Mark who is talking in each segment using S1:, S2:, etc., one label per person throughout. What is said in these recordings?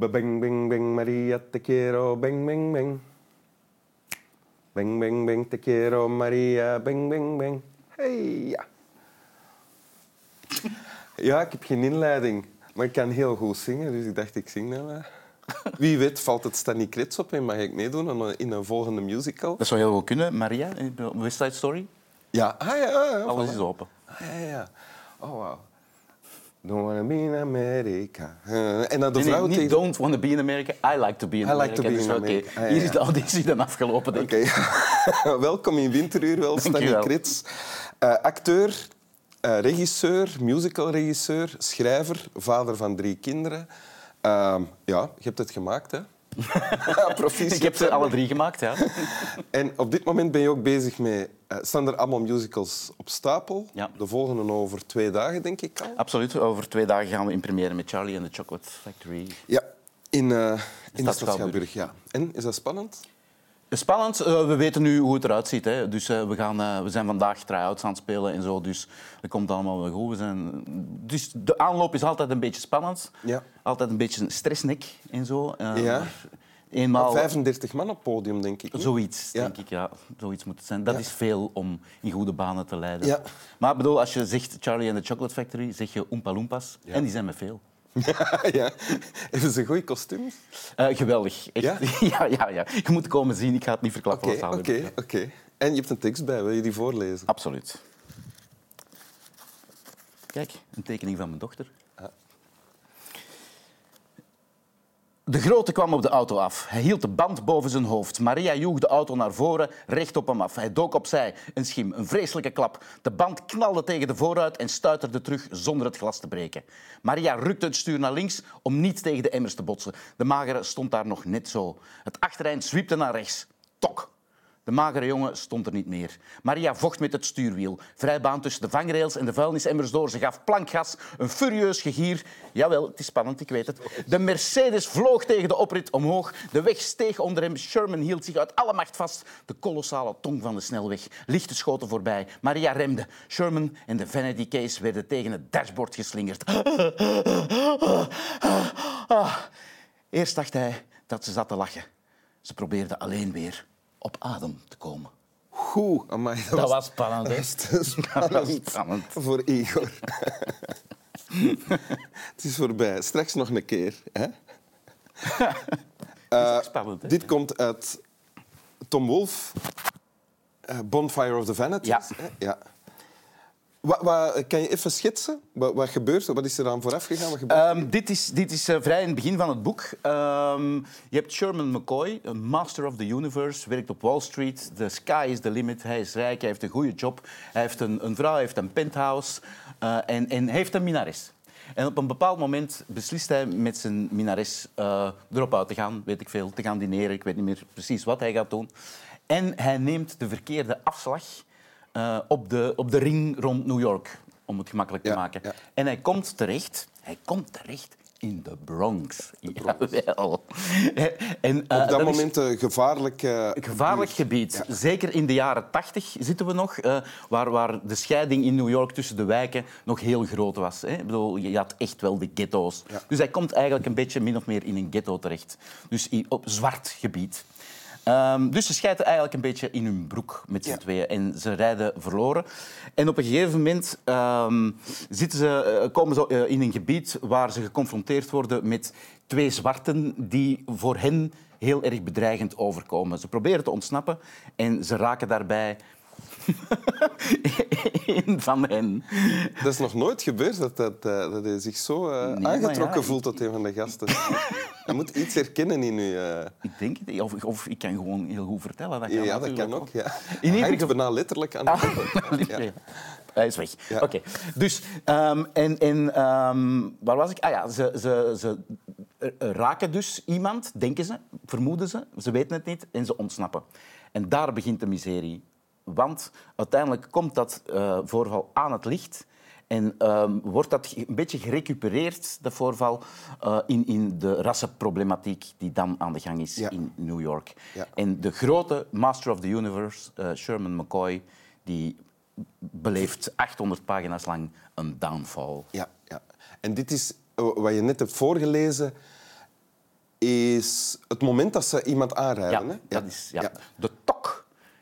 S1: Bang, bang, bang, Maria, te quiero, bang, bang, bang. Bang, bang, bang, te quiero, Maria, bang, bang, bang. Hey, ja. Ja, ik heb geen inleiding, maar ik kan heel goed zingen, dus ik dacht, ik zing dat maar. Wie weet valt het Stanley Krits op en mag ik meedoen in een volgende musical.
S2: Dat zou heel goed kunnen, Maria, in West Side Story.
S1: Ja, ah, ja, ja, ja
S2: Alles
S1: voilà.
S2: is open.
S1: Ah, ja, ja. Oh, wow. Don't wanna be in America. Uh, en dan de
S2: Nee, nee,
S1: vrouw
S2: niet
S1: tegen...
S2: don't want to be in America, I like to be in
S1: I like
S2: America.
S1: to be
S2: Dus
S1: in America. Ah, ja,
S2: Hier is de auditie dan afgelopen, denk ik.
S1: Welkom in Winteruur, wel, Stanley. Krits. Eh, acteur, eh, regisseur, musicalregisseur, schrijver, vader van drie kinderen. Ehm, ja, je hebt het gemaakt, hè? Proficiat.
S2: Ik heb ze alle drie gemaakt, ja.
S1: En op dit moment ben je ook bezig met... eh staan er allemaal musicals op stapel?
S2: Ja.
S1: De volgende over twee dagen, denk ik al.
S2: Absoluut. Over twee dagen gaan we in première met Charlie and the Chocolate Factory.
S1: Ja, in, eh in de
S2: Stad
S1: stad Schouwburg. Ja. En, is dat spannend?
S2: Spannend. Eh, we weten nu hoe het eruit ziet. Hè. Dus, eh, we, gaan, eh, we zijn vandaag try-outs aan het spelen en zo. Dus dat komt allemaal wel goed. We zijn... Dus de aanloop is altijd een beetje spannend.
S1: Ja.
S2: Altijd een beetje een stressnek en zo.
S1: Ja.
S2: Eenmaal
S1: 35 man op het podium, denk ik. niet?
S2: zoiets,
S1: Ja.
S2: denk ik. Ja, zoiets moet het zijn. Dat
S1: Ja.
S2: is veel om in goede banen te leiden.
S1: Ja.
S2: Maar bedoel, als je zegt Charlie and the Chocolate Factory, zeg je Oompa Loompas. En die zijn met veel.
S1: ja. Hebben ze goede kostuums?
S2: Eh, geweldig. Echt.
S1: Ja?
S2: Ja? ja, ja, Je moet komen zien. Ik ga het niet verklappen.
S1: Oké, oké, oké. En je hebt een tekst bij, wil je die voorlezen?
S2: Absoluut. Kijk, een tekening van mijn dochter. De grote kwam op de auto af. Hij hield de band boven zijn hoofd. Maria joeg de auto naar voren, recht op hem af. Hij dook opzij. Een schim, een vreselijke klap. De band knalde tegen de vooruit en stuiterde terug zonder het glas te breken. Maria rukte het stuur naar links om niet tegen de emmers te botsen. De magere stond daar nog net zo. Het achtereind zwiepte naar rechts. Tok! De magere jongen stond er niet meer. Maria vocht met het stuurwiel. Vrijbaan tussen de vangrails en de vuilnisemmers door. Ze gaf plankgas, een furieus gegier. Jawel, het is spannend, ik weet het. De Mercedes vloog tegen de oprit omhoog. De weg steeg onder hem. Sherman hield zich uit alle macht vast. De kolossale tong van de snelweg. Lichten schoten voorbij. Maria remde. Sherman en de Vanity Case werden tegen het dashboard geslingerd. Eerst dacht hij dat ze zat te lachen. Ze probeerde alleen weer op adem te komen.
S1: Goed, amai, dat,
S2: Dat was spannend,
S1: dat spannend,
S2: Dat was spannend.
S1: voor Igor. het is voorbij. Straks nog een keer. Hè?
S2: Ook spannend, hè?
S1: Dit komt uit Tom Wolfe, eh, Bonfire of the Vanities.
S2: Ja.
S1: Hè? ja. Wat, wat, kan je even schetsen? Wat, gebeurt er? Wat is er aan vooraf gegaan? Wat?
S2: Ehm, dit is, dit is eh, vrij in het begin van het boek. Ehm, je hebt Sherman McCoy, een master of the universe, werkt op Wall Street. The sky is the limit. Hij is rijk, hij heeft een goede job. Hij heeft een, een vrouw, hij heeft een penthouse eh, en, en heeft een minares. En op een bepaald moment beslist hij met zijn minares eh, erop uit te gaan, weet ik veel, te gaan dineren. Ik weet niet meer precies wat hij gaat doen. En hij neemt de verkeerde afslag eh, op, de, op de ring rond New York, om het gemakkelijk te
S1: Ja,
S2: maken.
S1: ja.
S2: En hij komt terecht, hij komt terecht in de Bronx. Jawel. En, eh,
S1: Op dat moment een gevaarlijk...
S2: een gevaarlijk gebied. Zeker in de jaren tachtig zitten we nog, eh, waar, waar de scheiding in New York tussen de wijken nog heel groot was. Hè. Ik bedoel, je had echt wel de ghetto's.
S1: Ja.
S2: Dus hij komt eigenlijk een beetje min of meer in een ghetto terecht. Dus op zwart gebied. Ehm, dus ze schijten eigenlijk een beetje in hun broek met z'n
S1: Ja.
S2: tweeën en ze rijden verloren. En op een gegeven moment ehm, zitten ze, eh, komen ze eh, in een gebied waar ze geconfronteerd worden met twee zwarten die voor hen heel erg bedreigend overkomen. Ze proberen te ontsnappen en ze raken daarbij een van hen.
S1: Dat is nog nooit gebeurd, dat, dat, eh, dat hij zich zo eh, aangetrokken
S2: ja,
S1: voelt tot een van de gasten. je moet iets herkennen in u. eh.
S2: Ik denk het, of, of ik kan gewoon heel goed vertellen. Dat kan
S1: ja, dat kan ook. Ja.
S2: In ieder geval-
S1: bijna letterlijk aan de
S2: Ah,
S1: ja.
S2: ja. Hij is weg.
S1: Ja.
S2: Oké. Dus, ehm, en, en ehm, waar was ik? Ah ja, ze, ze, ze raken dus iemand, denken ze, vermoeden ze, ze weten het niet en ze ontsnappen. En daar begint de miserie. Want uiteindelijk komt dat eh, voorval aan het licht en ehm, wordt dat een beetje gerecupereerd, dat voorval, eh, in, in de rassenproblematiek die dan aan de gang is
S1: Ja.
S2: in New York.
S1: Ja.
S2: En de grote Master of the Universe, eh, Sherman McCoy, die beleeft 800 pagina's lang een downfall.
S1: Ja, ja. En dit is wat je net hebt voorgelezen. is het moment dat ze iemand aanrijden.
S2: Ja,
S1: hè?
S2: dat is, ja. De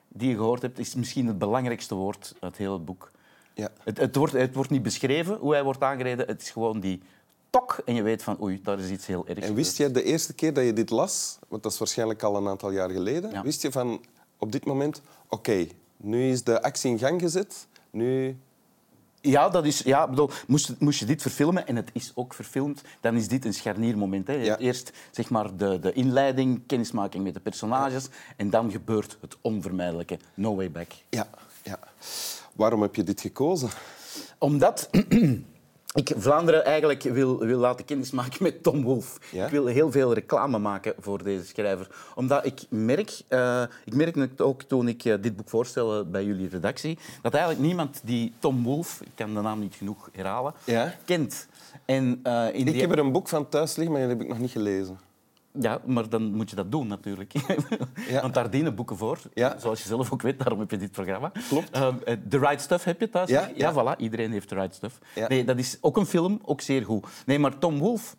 S2: die je gehoord hebt, is misschien het belangrijkste woord uit heel het boek.
S1: Ja.
S2: Het, het, wordt, het wordt niet beschreven hoe hij wordt aangereden. Het is gewoon die tok en je weet van oei, daar is iets heel ergs
S1: En wist jij de eerste keer dat je dit las, want dat is waarschijnlijk al een aantal jaar geleden,
S2: Ja.
S1: wist je van op dit moment, oké, nu is de actie in gang gezet, nu...
S2: Ja, dat is, ja bedoel, moest, moest je dit verfilmen, en het is ook verfilmd, dan is dit een scharniermoment. Hè.
S1: Ja.
S2: Eerst zeg maar, de, de inleiding, kennismaking met de personages, en dan gebeurt het onvermijdelijke. No way back.
S1: Ja, ja. Waarom heb je dit gekozen?
S2: Omdat ik Vlaanderen eigenlijk wil, wil laten kennismaken met Tom Wolfe.
S1: Ja?
S2: Ik wil heel veel reclame maken voor deze schrijver. Omdat ik merk, eh, ik merkte het ook toen ik eh, dit boek voorstelde bij jullie redactie, dat eigenlijk niemand die Tom Wolfe, ik kan de naam niet genoeg herhalen,
S1: Ja?
S2: kent. En, eh, in
S1: Ik
S2: die-
S1: heb er een boek van thuis liggen, maar dat heb ik nog niet gelezen.
S2: Ja, maar dan moet je dat doen natuurlijk.
S1: Ja.
S2: Want daar dienen boeken voor.
S1: Ja.
S2: Zoals je zelf ook weet, daarom heb je dit programma.
S1: Klopt.
S2: Eh, The Right Stuff heb je thuis?
S1: Ja,
S2: ja. voilà. Iedereen heeft The Right Stuff. Nee, dat is ook een film, ook zeer goed. Nee, maar Tom Wolfe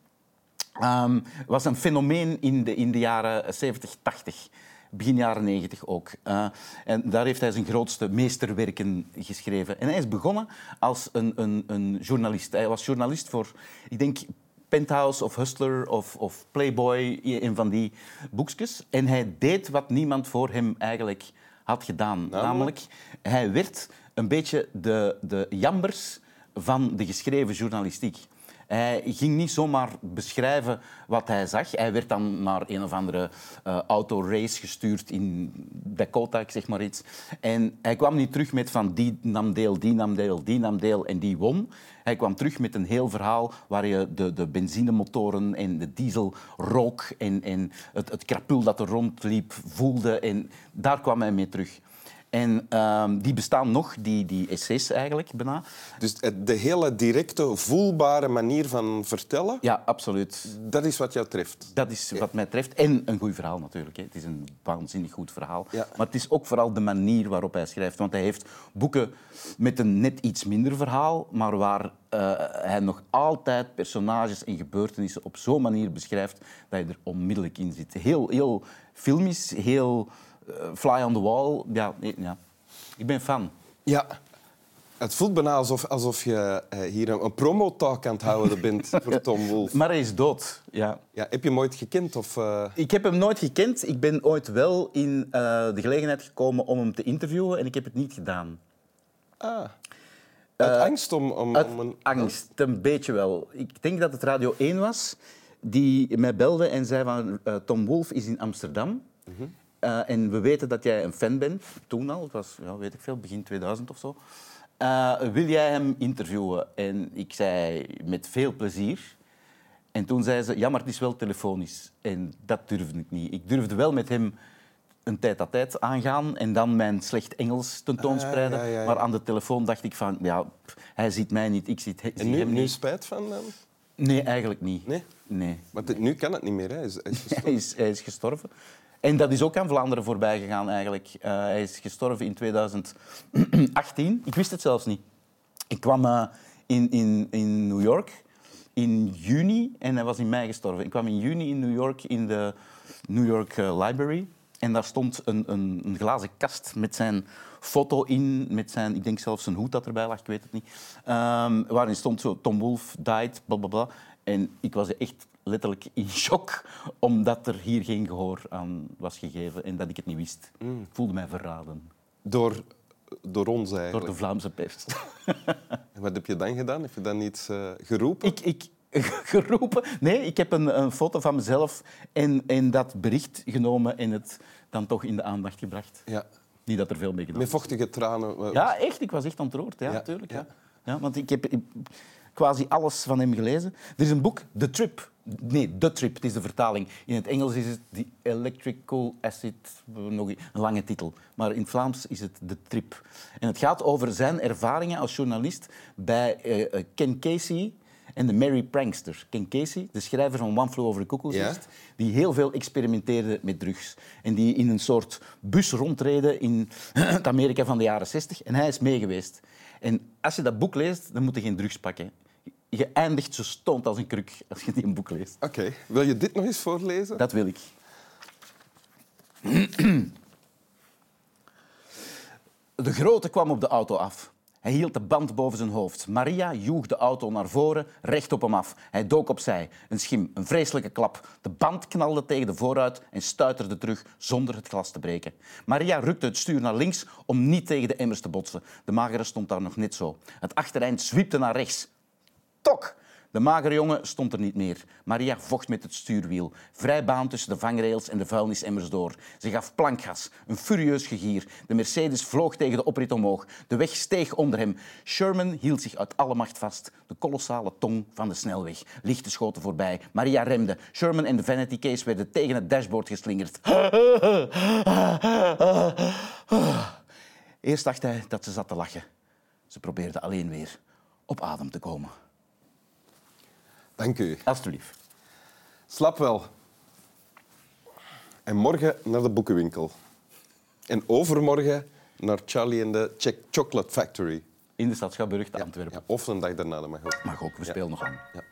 S2: ehm, was een fenomeen in de, in de jaren 70, 80. Begin jaren 90 ook. Eh, en daar heeft hij zijn grootste meesterwerken geschreven. En hij is begonnen als een, een, een journalist. Hij was journalist voor, ik denk, Penthouse of Hustler of, of Playboy, een van die boekjes. En hij deed wat niemand voor hem eigenlijk had gedaan. Namelijk, hij werd een beetje de, de jambers van de geschreven journalistiek. Hij ging niet zomaar beschrijven wat hij zag. Hij werd dan naar een of andere eh, autorace gestuurd in Dakota, ik zeg maar iets. En hij kwam niet terug met van die nam deel, die nam deel, die nam deel en die won. Hij kwam terug met een heel verhaal waar je de, de benzinemotoren en de dieselrook en, en het, het krapul dat er rondliep voelde. En daar kwam hij mee terug. En ehm, die bestaan nog, die, die essays eigenlijk, bijna.
S1: Dus de hele directe, voelbare manier van vertellen,
S2: Ja, absoluut.
S1: dat is wat jou treft.
S2: Dat is wat mij treft. En een goed verhaal natuurlijk. Hè. Het is een waanzinnig goed verhaal.
S1: Ja.
S2: Maar het is ook vooral de manier waarop hij schrijft. Want hij heeft boeken met een net iets minder verhaal, maar waar eh, hij nog altijd personages en gebeurtenissen op zo'n manier beschrijft dat je er onmiddellijk in zit. Heel, heel filmisch, heel fly on the wall. Ja, ja. Ik ben fan.
S1: Ja. Het voelt bijna alsof, alsof je eh, hier een, een promotalk aan het houden bent voor Tom Wolfe.
S2: Maar hij is dood. Ja.
S1: Ja, heb je hem ooit gekend? Of, eh,
S2: Ik heb hem nooit gekend. Ik ben ooit wel in eh, de gelegenheid gekomen om hem te interviewen en ik heb het niet gedaan.
S1: Ah. Uit angst om, om,
S2: Uit
S1: om een...
S2: angst, een beetje wel. Ik denk dat het Radio 1 was die mij belde en zei van eh, Tom Wolfe is in Amsterdam. Eh, en we weten dat jij een fan bent, toen al, het was ja, weet ik veel, begin 2000 of zo. Eh, wil jij hem interviewen? En ik zei met veel plezier. En toen zei ze, ja, maar het is wel telefonisch. En dat durfde ik niet. Ik durfde wel met hem een tijd à tijd aangaan en dan mijn slecht Engels tentoonspreiden.
S1: Ah, ja, ja, ja.
S2: Maar aan de telefoon dacht ik van, ja, pff, hij ziet mij niet, ik zie, zie
S1: En nu,
S2: hem
S1: nu
S2: niet.
S1: spijt van hem?
S2: Nee, eigenlijk niet.
S1: Nee?
S2: Nee.
S1: Want nu kan het niet meer. Hè. Hij is, hij is gestopt.
S2: Hij is, hij is gestorven. En dat is ook aan Vlaanderen voorbij gegaan eigenlijk. Eh, hij is gestorven in 2018. Ik wist het zelfs niet. Ik kwam eh, in, in, in New York in juni en hij was in mei gestorven. Ik kwam in juni in New York in de New York eh, Library. En daar stond een, een, een glazen kast met zijn foto in, met zijn, ik denk zelfs zijn hoed dat erbij lag, ik weet het niet. Ehm, waarin stond zo, Tom Wolfe died, bla bla bla. En ik was echt letterlijk in shock, omdat er hier geen gehoor aan was gegeven en dat ik het niet wist. Ik voelde mij verraden
S1: Door, door ons
S2: door
S1: eigenlijk.
S2: de Vlaamse pers.
S1: En Wat heb je dan gedaan? Heb je dan iets eh, geroepen?
S2: ik, ik geroepen. Nee, ik heb een, een foto van mezelf en, en dat bericht genomen en het dan toch in de aandacht gebracht.
S1: Ja.
S2: Niet dat er veel mee gedaan
S1: Met vochtige tranen. eh,
S2: Ja, echt. Ik was echt ontroerd. Ja,
S1: Ja,
S2: natuurlijk. Ja.
S1: ja.
S2: Ja. want ik heb ik- quasi alles van hem gelezen. Er is een boek, The Trip. Nee, The Trip, het is de vertaling. In het Engels is het The Electrical Acid, nog een lange titel. Maar in het Vlaams is het The Trip. En het gaat over zijn ervaringen als journalist bij eh, eh, Ken Casey en de Merry Prankster. Ken Casey, de schrijver van One Flew Over the Cuckoo's. Nest, die heel veel experimenteerde met drugs. En die in een soort bus rondreden in het Amerika van de jaren 60. En hij is meegeweest. En als je dat boek leest, dan moet je geen drugs pakken. Je eindigt zo stoned als een kruk als je die een boek leest.
S1: Oké. Wil je dit nog eens voorlezen?
S2: Dat wil ik. De grote kwam op de auto af. Hij hield de band boven zijn hoofd. Maria joeg de auto naar voren, recht op hem af. Hij dook opzij. Een schim, een vreselijke klap. De band knalde tegen de vooruit en stuiterde terug zonder het glas te breken. Maria rukte het stuur naar links om niet tegen de emmers te botsen. De magere stond daar nog net zo. Het achtereind zwiepte naar rechts. Tok! De magere jongen stond er niet meer. Maria vocht met het stuurwiel. Vrij baan tussen de vangrails en de vuilnisemmers door. Ze gaf plankgas. Een furieus gegier. De Mercedes vloog tegen de oprit omhoog. De weg steeg onder hem. Sherman hield zich uit alle macht vast. De kolossale tong van de snelweg. Lichten schoten voorbij. Maria remde. Sherman en de vanity case werden tegen het dashboard geslingerd. Eerst dacht hij dat ze zat te lachen. Ze probeerde alleen weer op adem te komen.
S1: Dank u.
S2: Alsjeblieft.
S1: Slap wel. En morgen naar de boekenwinkel. En overmorgen naar Charlie en de Czech Chocolate Factory.
S2: In de stad Schouwburg te Antwerpen.
S1: Ja, of een dag daarna, dat mag ook.
S2: Mag ook, we spelen nog aan.
S1: Ja.